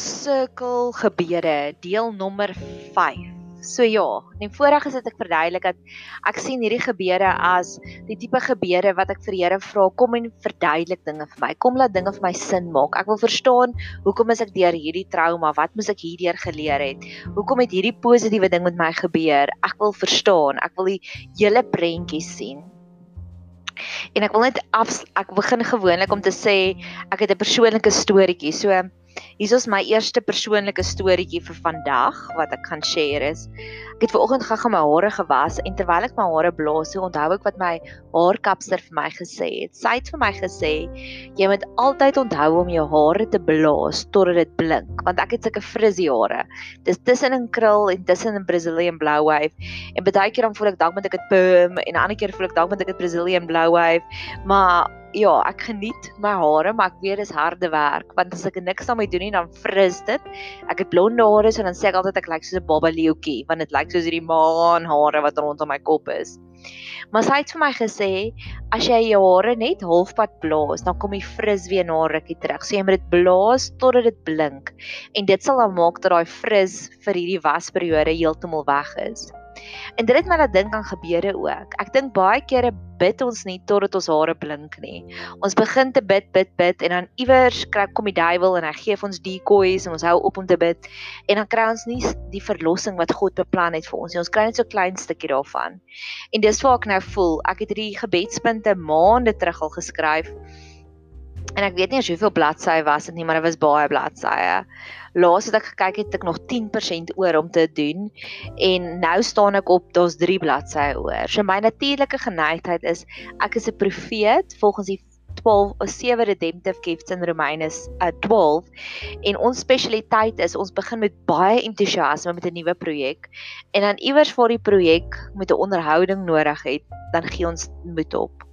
sirkel gebede deel nommer 5. So ja, en voorag is dit ek verduidelik dat ek sien hierdie gebede as die tipe gebede wat ek vir Here vra kom en verduidelik dinge vir my. Kom laat dinge vir my sin maak. Ek wil verstaan hoekom is ek deur hierdie trauma? Wat moet ek hierdeur geleer het? Hoekom het hierdie positiewe ding met my gebeur? Ek wil verstaan. Ek wil die hele prentjie sien. En ek wil net af ek begin gewoonlik om te sê ek het 'n persoonlike storieetjie. So Hier is my eerste persoonlike storieetjie vir vandag wat ek gaan share is. Ek het ver oggend gegaan my hare gewas en terwyl ek my hare blaas, so onthou ek wat my haarkapster vir my gesê het. Sy het vir my gesê jy moet altyd onthou om jou hare te blaas totdat dit blink, want ek het sulke frizzy hare. Dis tussen 'n krul en tussen 'n Brazilian blue wave. En baie keer dan voel ek dalk moet ek dit perm en 'n ander keer voel ek dalk moet ek dit Brazilian blue wave, maar ja, ek geniet my hare, maar ek weet dis harde werk want as ek niks daarmee doen nie, dan fris dit. Ek het blonde hare, so dan sê ek altyd ek lyk soos 'n baba leeuetjie want dit lyk soos hierdie maan hare wat rondom my kop is. Maar sy het vir my gesê as jy jou hare net halfpad blaas, dan kom die fris weer na rukkie terug. So jy moet dit blaas totdat dit blink en dit sal dan maak dat daai fris vir hierdie wasperiode heeltemal weg is. En dit het my laat dink aan gebeure ook. Ek dink baie kere bid ons nie totdat ons hare blink nie. Ons begin te bid, bid, bid en dan iewers kry kom die duiwel en hy gee ons decoys en ons hou op om te bid en dan kry ons nie die verlossing wat God beplan het vir ons nie. Ons kry net so klein stukkie daarvan. En dis waar ek nou voel. Ek het hierdie gebedspunte maande terug al geskryf. En ek weet nie hoeveel bladsye was dit nie, maar dit was baie bladsye. Laas het ek gekyk het ek nog 10% oor om te doen en nou staan ek op daar's 3 bladsye oor. So my natuurlike geneigtheid is ek is 'n profeet volgens die 12 of 7 redemptive gifts in Romeines uh, 12 en ons spesialiteit is ons begin met baie entoesiasme met 'n nuwe projek en dan iewers vir die projek met 'n onderhouding nodig het dan gee ons moed op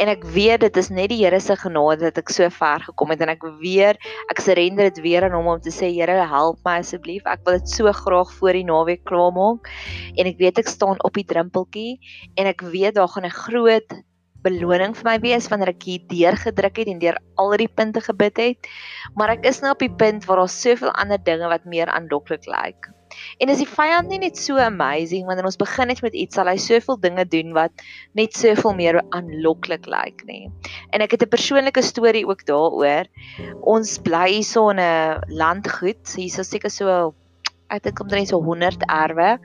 En ek weet dit is net die Here se genade dat ek so ver gekom het en ek weer ek surrender dit weer aan hom om te sê Here help my asseblief. Ek wil dit so graag voor die naweek klaarmaak. En ek weet ek staan op die drempeltjie en ek weet daar gaan 'n groot beloning vir my wees wanneer ek hier deurgedruk het en deur al die punte gebid het. Maar ek is nou op die punt waar daar soveel ander dinge wat meer aanloklik lyk. En as die vyand nie net so amazing wanneer ons begin net met iets sal hy soveel dinge doen wat net soveel meer aanloklik lyk nie. En ek het 'n persoonlike storie ook daaroor. Ons bly hierso in 'n landgoed, hierso seker so ek dink omtrent so 100 erwe.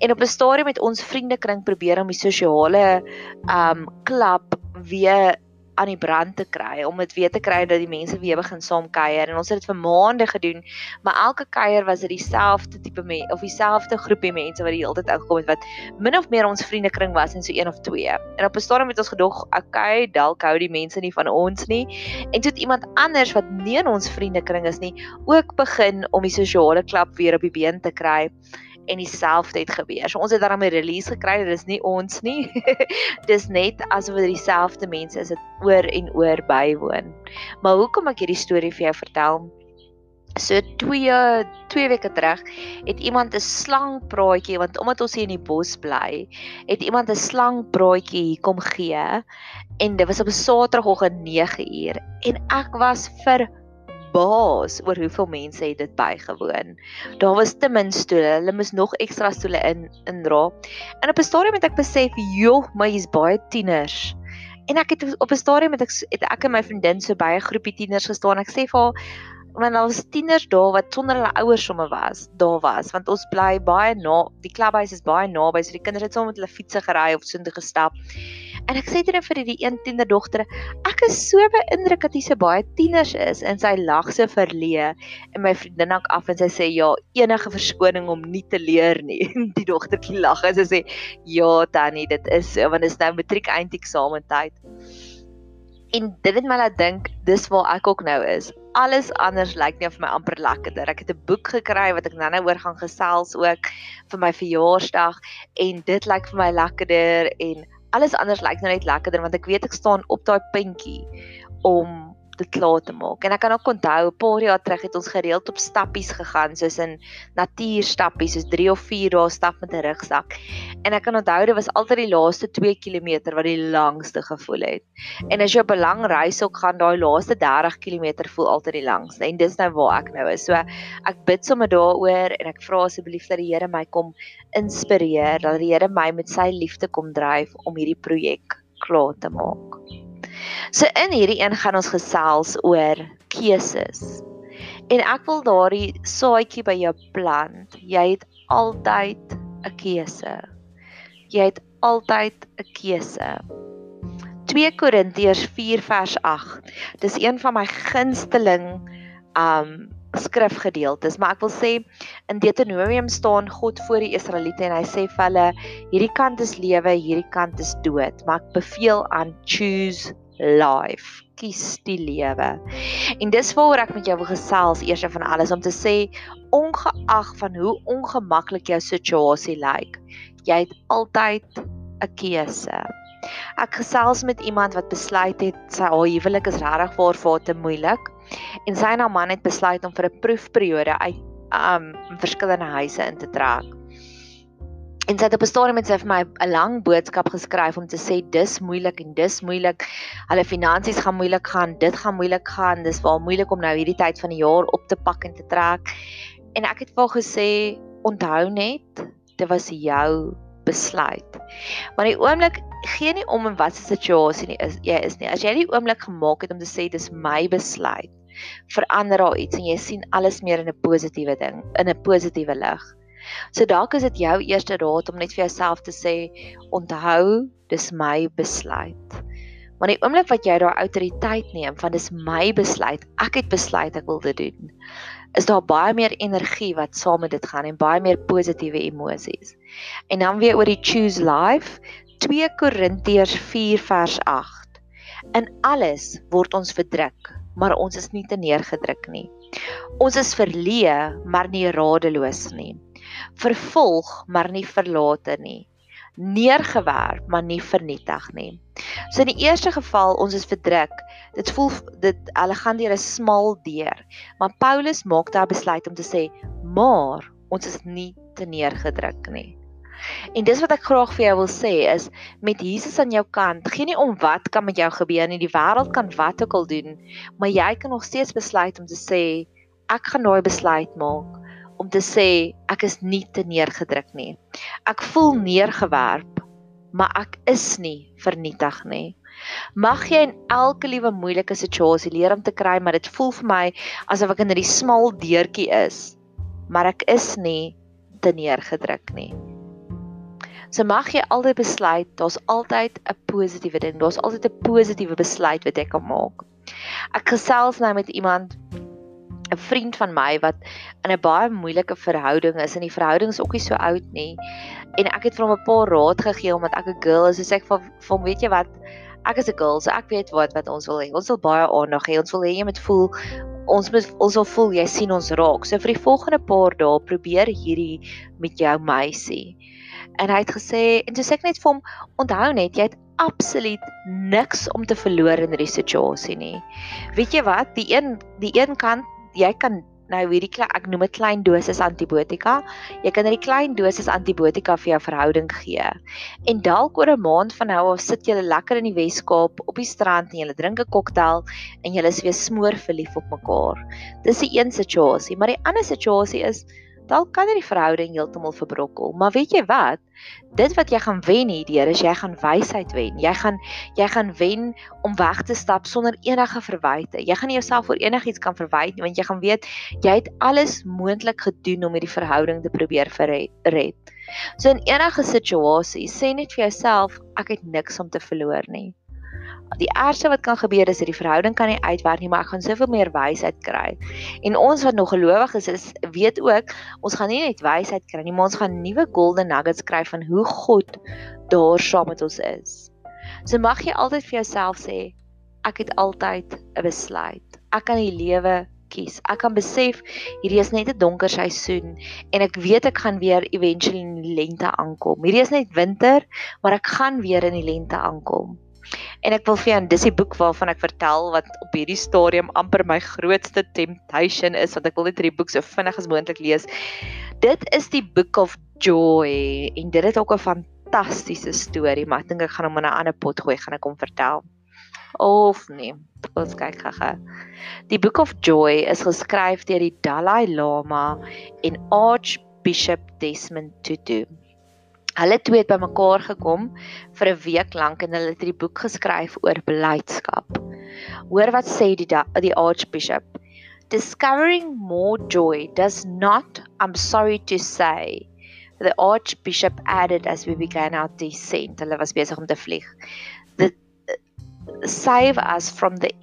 En op 'n stadium met ons vriendekring probeer om die sosiale um klub weer aan die brand te kry om dit weer te kry dat die mense weer begin saam kuier. En ons het dit vir maande gedoen maar elke kuier was dit dieselfde tipe mense of dieselfde groepie mense wat die hele tyd uitgekom het wat min of meer ons vriendekring was en so een of twee. En op 'n stadium het ons gedog okay dalk hou die mense nie van ons nie. En toe het iemand anders wat nie in ons vriendekring is nie ook begin om die sosiale klub weer op die been te kry en dieselfde het gebeur. So ons het daarmee release gekry, dit is nie ons nie. Dis net asof dit dieselfde mense is wat oor en oor bywoon. Maar hoekom ek hierdie storie vir jou vertel? So 2 2 weke terug het iemand 'n slangpraatjie want omdat ons hier in die bos bly, het iemand 'n slangpraatjie kom gee en dit was op 'n Saterdagoggend 9uur en ek was vir verbaas oor hoeveel mense het dit bygewoon. Daar was te min stoele. Hulle moes nog ekstra stoele in indra. En op 'n stadium het ek besef, "Joh, maar hier's baie tieners." En ek het op 'n stadium het ek het ek en my vriendin so by 'n groepie tieners gestaan. Ek sê vir haar, want daar was tieners daar wat sonder hulle ouers somme was, daar was, want ons bly baie na, die klubhuis is baie naby, so die kinders het sommer met hulle fietsse gery of so intoe gestap. En ek sê dit net vir die een tienerdogter, ek is so beïndruk dat hier so baie tieners is en sy lag so verlee en my vriendin hak af en sy sê ja, enige verskoning om nie te leer nie. die dogtertjie lag en sy sê ja, Tannie, dit is so want dit is nou matriek eindeksamen tyd. En dit het my laat dink, dis waar ek ook nou is alles anders lyk nie vir my amper lekkerder. Ek het 'n boek gekry wat ek nou-nou oor gaan gesels ook vir my verjaarsdag en dit lyk vir my lekkerder en alles anders lyk nou net lekkerder want ek weet ek staan op daai puntjie om dit klaar te maak. En ek kan ook onthou 'n paar jaar terug het ons gereeld op stappies gegaan, soos in natuurstappies, soos 3 of 4 dae stap met 'n rugsak. En ek kan onthou dit was altyd die laaste 2 km wat die langste gevoel het. En as jy op 'n lang reis ook gaan, daai laaste 30 km voel altyd die langste. En dis nou waar ek nou is. So ek bid sommer daaroor en ek vra asseblief dat die Here my kom inspireer, dat die Here my met sy liefde kom dryf om hierdie projek klaar te maak. So in hierdie een gaan ons gesels oor keuses. En ek wil daardie saadjie by jou plant. Jy het altyd 'n keuse. Jy het altyd 'n keuse. 2 Korintiërs 4 vers 8. Dis een van my gunsteling um skrifgedeeltes, maar ek wil sê in Deuteronomium staan God voor die Israeliete en hy sê vir hulle hierdie kant is lewe, hierdie kant is dood, maar ek beveel aan choose life. Kies die lewe. En dis waaroor ek met jou wil gesels eers van alles om te sê ongeag van hoe ongemaklik jou situasie lyk, jy het altyd 'n keuse. Ek gesels met iemand wat besluit het sy haar huwelik is regtig vir haar te moeilik en sy en haar man het besluit om vir 'n proefperiode uit um verskillende huise in te trek. En sy het op 'n stadium met sy vir my 'n lang boodskap geskryf om te sê dis moeilik en dis moeilik. Hulle finansies gaan moeilik gaan, dit gaan moeilik gaan. Dis baie moeilik om nou hierdie tyd van die jaar op te pak en te trek. En ek het vir haar gesê onthou net, dit was jou besluit. Maar die oomblik gee nie om in watter situasie nie is jy is nie. As jy die oomblik gemaak het om te sê dis my besluit, verander daar iets en jy sien alles meer in 'n positiewe ding, in 'n positiewe lig. So dalk is dit jou eerste raad om net vir jouself te sê onthou dis my besluit. Maar die oomblik wat jy daai autoriteit neem van dis my besluit, ek het besluit ek wil dit doen, is daar baie meer energie wat saam met dit gaan en baie meer positiewe emosies. En dan weer oor die choose life 2 Korintiërs 4 vers 8. In alles word ons verdruk, maar ons is nie te neergedruk nie. Ons is verleë, maar nie radeloos nie. Vervolg, maar nie verlate nie. Neergewerp, maar nie vernietig nie. So in die eerste geval, ons is verdruk. Dit voel dit hulle gaan deur 'n smal deur. Maar Paulus maak daar besluit om te sê, "Maar ons is nie te neergedruk nie." En dis wat ek graag vir jou wil sê is met Jesus aan jou kant, geen nie om wat kan met jou gebeur nie. Die wêreld kan wat ook al doen, maar jy kan nog steeds besluit om te sê ek gaan daai besluit maak om te sê ek is nie te neergedruk nie. Ek voel neergewerp, maar ek is nie vernietig nie. Mag jy in elke liewe moeilike situasie leer om te kry, maar dit voel vir my asof ek in 'n smal deurtjie is, maar ek is nie te neergedruk nie. So mag jy altyd besluit, daar's altyd 'n positiewe ding, daar's altyd 'n positiewe besluit wat jy kan maak. Ek gesels nou met iemand 'n vriend van my wat in 'n baie moeilike verhouding is en die verhouding is ook nie so oud nie. En ek het vir hom 'n paar raad gegee omdat ek 'n girl is. So sê ek vir hom, weet jy wat? Ek is 'n girl, so ek weet wat wat ons wil hê. Ons wil baie aandag hê. Ons wil hê jy moet voel ons moet ons wil voel jy sien ons raak. So vir die volgende paar dae probeer hierdie met jou meisie en hy het gesê en toe sê ek net vir hom onthou net jy het absoluut niks om te verloor in hierdie situasie nie. Weet jy wat? Die een die een kant jy kan nou hierdie ek noem dit klein dosis antibiotika. Jy kan hierdie klein dosis antibiotika vir jou verhouding gee. En dalk oor 'n maand van nou af sit jy lekker in die Wes-Kaap op die strand en jy drink 'n koktail en jy is weer smoor verlief op mekaar. Dis die een situasie, maar die ander situasie is dalk kan hierdie verhouding heeltemal verbrokkel, maar weet jy wat? Dit wat jy gaan wen hierdeur is jy gaan wysheid wen. Jy gaan jy gaan wen om weg te stap sonder enige verwyte. Jy gaan nie jouself vir enigiets kan verwyd nie want jy gaan weet jy het alles moontlik gedoen om hierdie verhouding te probeer red. So in enige situasie, sê net vir jouself ek het niks om te verloor nie die ergste wat kan gebeur is dat die verhouding kan nie uitwerk nie, maar ek gaan soveel meer wysheid kry. En ons wat nog gelowiges is, weet ook ons gaan nie net wysheid kry nie, maar ons gaan nuwe golden nuggets kry van hoe God daar saam met ons is. So mag jy altyd vir jouself sê, ek het altyd 'n besluit. Ek kan die lewe kies. Ek kan besef hierdie is net 'n donker seisoen en ek weet ek gaan weer eventually in die lente aankom. Hierdie is net winter, maar ek gaan weer in die lente aankom. En ek wil vir jou dis die boek waarvan ek vertel wat op hierdie stadium amper my grootste temptation is want ek wil net hierdie boek so vinnig as moontlik lees. Dit is die Book of Joy en dit het ook 'n fantastiese storie, maar ek dink ek gaan hom in 'n ander pot gooi, gaan ek hom vertel. Of nee, ons kyk gaga. Die Book of Joy is geskryf deur die Dalai Lama en Archbishop Desmond Tutu. Hulle twee het bymekaar gekom vir 'n week lank en hulle het die boek geskryf oor blydskap. Hoor wat sê die die Archbishop. Discovering more joy does not, I'm sorry to say, the Archbishop added as we began our descent. Hulle was besig om te vlieg. The save us from the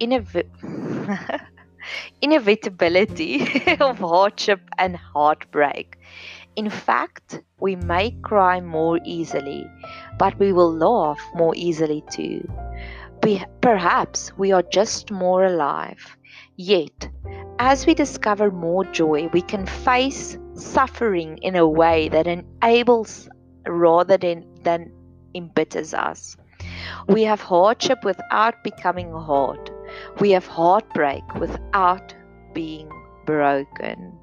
inevitability of hardship and heartbreak. In fact, we may cry more easily, but we will laugh more easily too. Perhaps we are just more alive. Yet, as we discover more joy, we can face suffering in a way that enables rather than, than embitters us. We have hardship without becoming hard. We have heartbreak without being broken.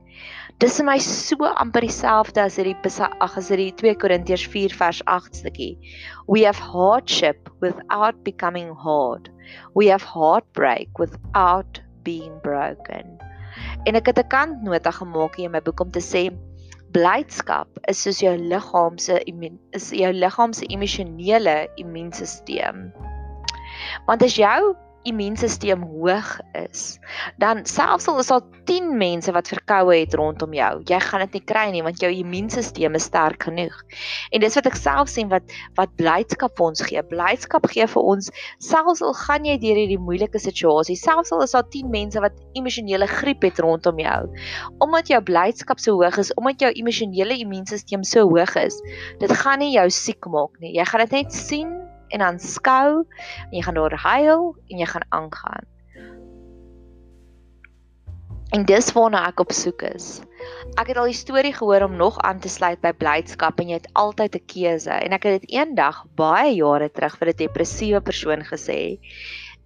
Dis vir my so amper dieselfde as hierdie ag as hierdie 2 Korintiërs 4 vers 8 stukkie. We have hardship without becoming hard. We have heartbreak without being broken. En ek het 'n kantnota gemaak hier in my boek om te sê blydskap is soos jou liggaam se is jou liggaam se emosionele immuunstelsel. Want as jou immuunstelsel hoog is, dan selfs al is daar 10 mense wat verkoue het rondom jou, jy gaan dit nie kry nie want jou immuunstelsel is sterk genoeg. En dis wat ek self sien wat wat blydskap vir ons gee. Blydskap gee vir ons selfs al gaan jy deur hierdie moeilike situasie, selfs al is daar 10 mense wat emosionele griep het rondom jou, omdat jou blydskap so hoog is, omdat jou emosionele immuunstelsel so hoog is, dit gaan nie jou siek maak nie. Jy gaan dit net sien en aanskou en jy gaan daar huil en jy gaan aangaan. En dis waarna ek op soek is. Ek het al die storie gehoor om nog aan te sluit by blydskap en jy het altyd 'n keuse en ek het dit eendag baie jare terug vir 'n depressiewe persoon gesê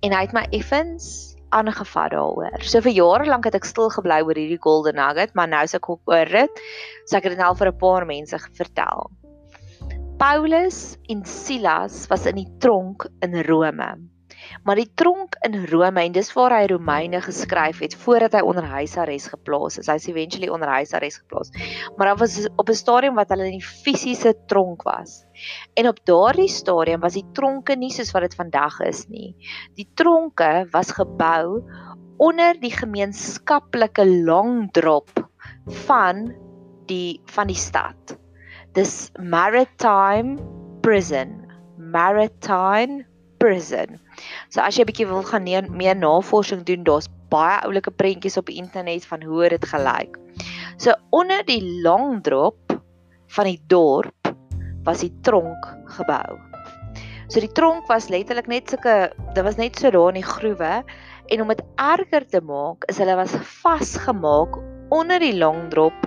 en hy het my effens aangevat daaroor. So vir jare lank het ek stil gebly oor hierdie golden nugget, maar nou as ek oor dit, so ek het dit nou vir 'n paar mense vertel. Paulus en Silas was in die tronk in Rome. Maar die tronk in Rome en dis waar hy Romeine geskryf het voordat hy onder huisarrest geplaas is. Hy's eventually onder huisarrest geplaas. Maar daar was op 'n stadium wat hulle in die fisiese tronk was. En op daardie stadium was die tronke nie soos wat dit vandag is nie. Die tronke was gebou onder die gemeenskaplike long drop van die van die stad. Dis maritime prison. Maritime prison. So as jy 'n bietjie wil gaan neer, meer navorsing doen, daar's baie oulike prentjies op die internet van hoe dit gelyk. So onder die long drop van die dorp was die tronk gebou. So die tronk was letterlik net sulke, dit was net so daar in die groewe en om dit erger te maak, is hulle was vasgemaak onder die long drop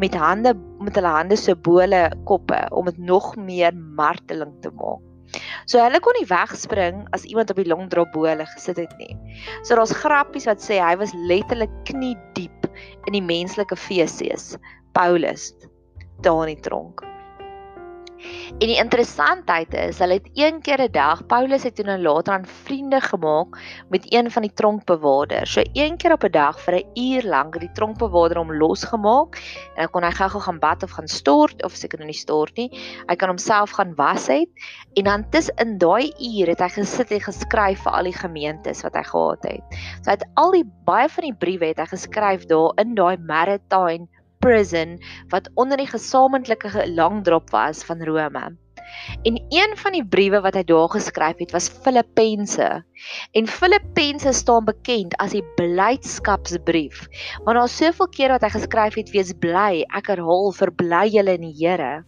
met hande met hulle hande so bole koppe om dit nog meer marteling te maak. So hulle kon nie wegspring as iemand op die longdrop bo hulle gesit het nie. So daar's grappies wat sê hy was letterlik knie diep in die menslike feesies. Paulus daar in die tronk. En die interessantheid is, hulle het een keer 'n dag, Paulus het toe nou later aan vriende gemaak met een van die tronkbewaarders. So een keer op 'n dag vir 'n uur lank het die tronkbewaarder hom losgemaak en dan kon hy gou-gou gaan bad of gaan stort of seker nou nie stort nie. Hy kan homself gaan was het en dan tussen daai uur het hy gesit en geskryf vir al die gemeentes wat hy gehad het. So hy het al die baie van die briewe het hy geskryf daar in daai Maritime prison wat onder die gesamentlike langdrop was van Rome. En een van die briewe wat hy daar geskryf het was Filippense. En Filippense staan bekend as die blydskapsbrief. Want daar's soveel keer wat hy geskryf het wees bly, ek herhaal verbly julle in die Here.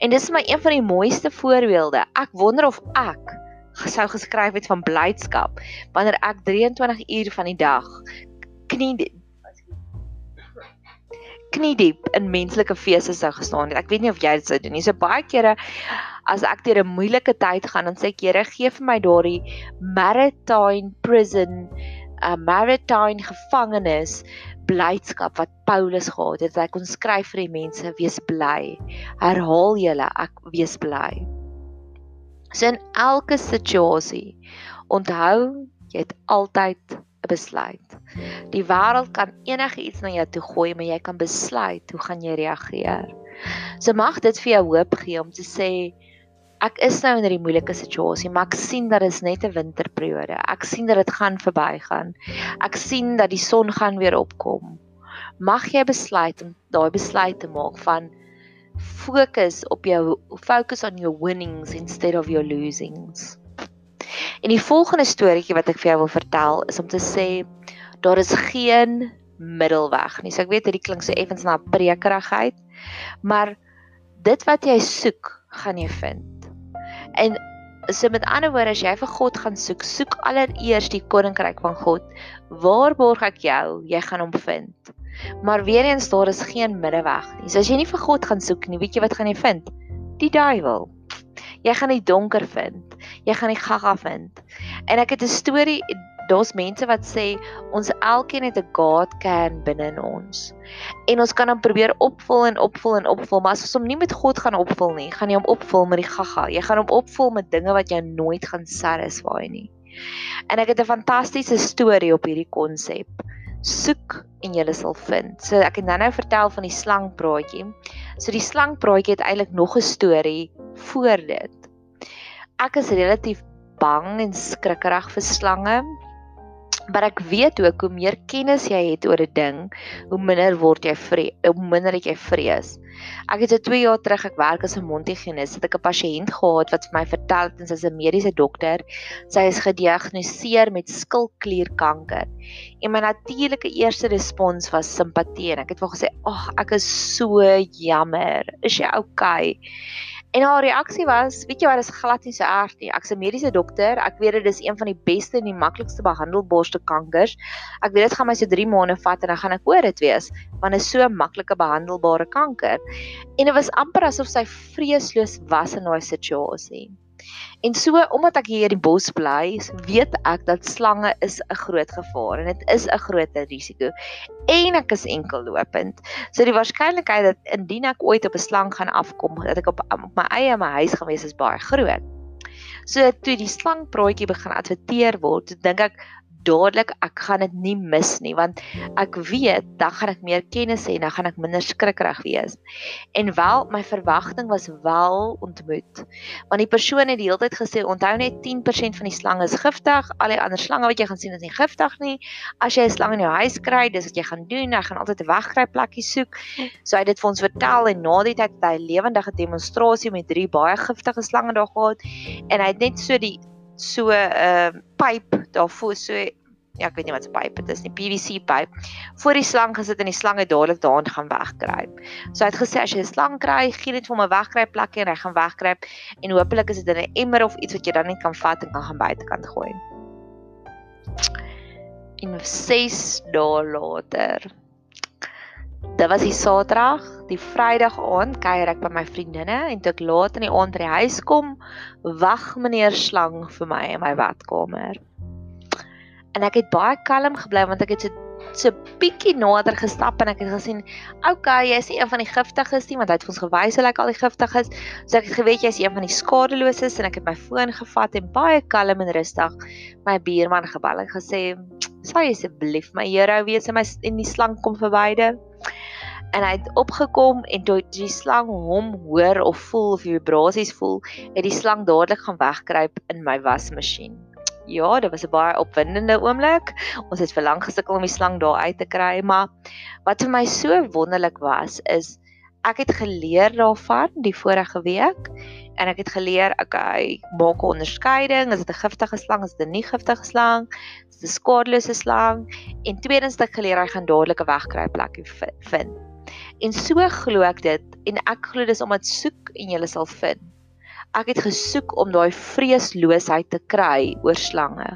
En dis my een van die mooiste voorbeelde. Ek wonder of ek sou geskryf het van blydskap wanneer ek 23 uur van die dag knie knie diep in menslike feeste sou gestaan het. Ek weet nie of jy dit sou doen nie. So baie kere as ek deur 'n moeilike tyd gaan, dan sê ek, Here, gee vir my daardie maritime prison, 'n maritime gevangenis blydskap wat Paulus gehad het. Hy kon skryf vir die mense, wees bly. Herhaal julle, ek wees bly. So in elke situasie, onthou, jy het altyd besluit. Die wêreld kan enige iets na jou toe gooi, maar jy kan besluit hoe gaan jy reageer. So mag dit vir jou hoop gee om te sê ek is nou in 'n moeilike situasie, maar ek sien dat dit net 'n winterperiode. Ek sien dat dit gaan verbygaan. Ek sien dat die son gaan weer opkom. Mag jy besluit om daai besluit te maak van fokus op jou focus on your winnings instead of your losings. En die volgende storieetjie wat ek vir jou wil vertel is om te sê daar is geen middelweg nie. So ek weet hierdie klink so effens na prekerigheid, maar dit wat jy soek, gaan jy vind. En so met ander woorde as jy vir God gaan soek, soek allereers die koninkryk van God. Waar borg ek jou? Jy gaan hom vind. Maar weer eens daar is geen middelweg nie. So as jy nie vir God gaan soek nie, weet jy wat gaan jy vind? Die duiwel. Jy gaan die donker vind. Jy gaan die gaga vind. En ek het 'n storie, daar's mense wat sê ons elkeen het 'n God can binne in ons. En ons kan hom probeer opvul en opvul en opvul, maar as ons hom nie met God gaan opvul nie, gaan jy hom opvul met die gaga. Jy gaan hom opvul met dinge wat jou nooit gaan satisfy nie. En ek het 'n fantastiese storie op hierdie konsep. Soek en jy sal vind. So ek het nou-nou vertel van die slangpraatjie. So die slangpraatjie het eintlik nog 'n storie voor dit. Ek is relatief bang en skrikkerig vir slange. Maar ek weet ook hoe meer kennis jy het oor 'n ding, hoe minder word jy vrees, hoe minder het jy vrees. Ek het so 2 jaar terug ek werk as 'n mondhygiënis, het ek 'n pasiënt gehad wat vir my vertel het sy's 'n mediese dokter. Sy is gediagnoseer met skilklierkanker. En my natuurlike eerste respons was simpatie en ek het vir gesê, "Ag, oh, ek is so jammer. Is jy okay?" En haar reaksie was, weet jy wat, is glad nie so erg nie. Ek's 'n mediese dokter. Ek weet dit is een van die beste en die maklikste behandelbare kankers. Ek weet dit gaan my so 3 maande vat en dan gaan ek oor dit wees, want dit is so 'n maklike behandelbare kanker. En dit was amper asof sy vreesloos was in daai situasie. En so omdat ek hier in die bos bly, weet ek dat slange is 'n groot gevaar en dit is 'n groot risiko. En ek is enkellopend. So die waarskynlikheid dat indien ek ooit op 'n slang gaan afkom, dat ek op, op my eie in my huis gaan wees is baie groot. So toe die slangpraatjie begin adverteer word, dink ek dadelik ek gaan dit nie mis nie want ek weet dan gaan ek meer kennis hê en dan gaan ek minder skrikkerig wees. En wel my verwagting was wel ontmoet. Want die persoon het die hele tyd gesê onthou net 10% van die slange is giftig, al die ander slange wat jy gaan sien is nie giftig nie. As jy 'n slang in jou huis kry, dis wat jy gaan doen, jy gaan altyd 'n wegkry plekkie soek. So hy het dit vir ons vertel en na die tyd het hy 'n lewendige demonstrasie met drie baie giftige slange daar gehad en hy het net so die so 'n uh, pyp daarvoor so ja, ek weet nie wat 'n pyp dit is nie, PVC pyp voor die slang gesit en die slang het dadelik daarin gaan wegkruip. So hy het gesê as jy 'n slang kry, gee dit vir hom 'n wegkruip plekkie en hy gaan wegkruip en hopelik is dit in 'n emmer of iets wat jy dan net kan vat en kan gaan buitekant gooi. En 6 dae later Dit was die Saterdag, die Vrydag aand kuier ek by my vriendinne en toe ek laat in die aand by die huis kom, wag meneer Slang vir my in my badkamer. En ek het baie kalm gebly want ek het so so bietjie nader gestap en ek het gesien, okay, jy is nie een van die giftiges nie want hy het vir ons gewys hoe lyk al die giftiges. So ek het geweet jy is een van die skadeloses en ek het my foon gevat en baie kalm en rustig my buurman gebel en gesê, "Sal jy asseblief my hero wees en my in die slang kom verwyder?" En hy het opgekom en toe die slang hom hoor of voel of vibrasies voel, het die slang dadelik gaan wegkruip in my wasmasjien. Ja, dit was 'n baie opwindende oomblik. Ons het vir lank gesukkel om die slang daar uit te kry, maar wat vir my so wonderlik was is ek het geleer daarvan die vorige week en ek het geleer okay, maak 'n onderskeiding, is dit 'n giftige slang, is dit 'n nie giftige slang, is dit 'n skadelose slang? En tweedens het ek geleer hy gaan dadelik 'n wegkruip plekkie vind. En so glo ek dit en ek glo dis om dit soek en jy sal vind ek het gesoek om daai vreesloosheid te kry oor slange.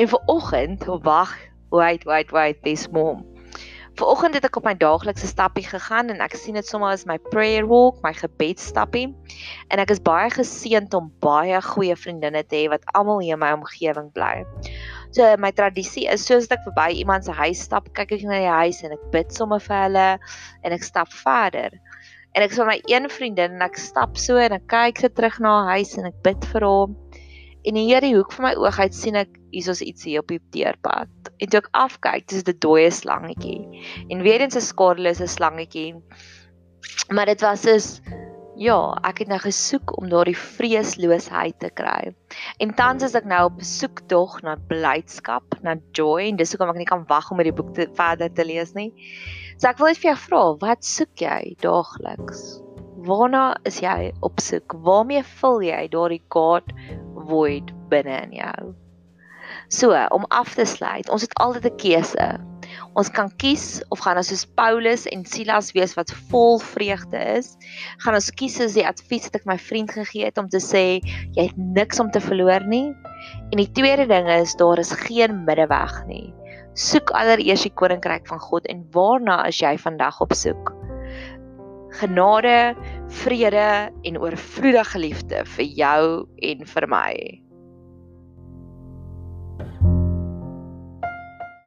En vir oggend, wag, wait, wait, wait, dis mom. Vanoggend het ek op my daaglikse stappie gegaan en ek sien dit sommer as my prayer walk, my gebedsstappie. En ek is baie geseënd om baie goeie vriendinne te hê wat almal hier in my omgewing bly. So my tradisie is soos ek verby iemand se huis stap, kyk ek na die huis en ek bid sommer vir hulle en ek stap verder. En ek sien my een vriendin en ek stap so en ek kyk sy terug na haar huis en ek bid vir hom. En hier die hoek van my oog uit sien ek hier's iets hier op die teerpad. En toe ek afkyk, dis 'n dooie slangetjie. En weer eens 'n skadelose slangetjie. Maar dit was is ja, ek het nou gesoek om daardie vreesloosheid te kry. En tans is ek nou op soek tog na blydskap, na joy en dis hoekom ek nie kan wag om hierdie boek te verder te lees nie. So ek wil net vir jou vra, wat soek jy daagliks? Waarna is jy op soek? Waarmee vul jy daardie kaart void binne in jou. So, om af te sluit, ons het altyd 'n keuse. Ons kan kies of gaan ons soos Paulus en Silas wees wat vol vreugde is. Gaan ons kies as die advies wat ek my vriend gegee het om te sê jy het niks om te verloor nie. En die tweede ding is daar is geen middeweg nie. Soek allereers die koninkryk van God en waarna is jy vandag op soek? genade, vrede en oorvloedige liefde vir jou en vir my.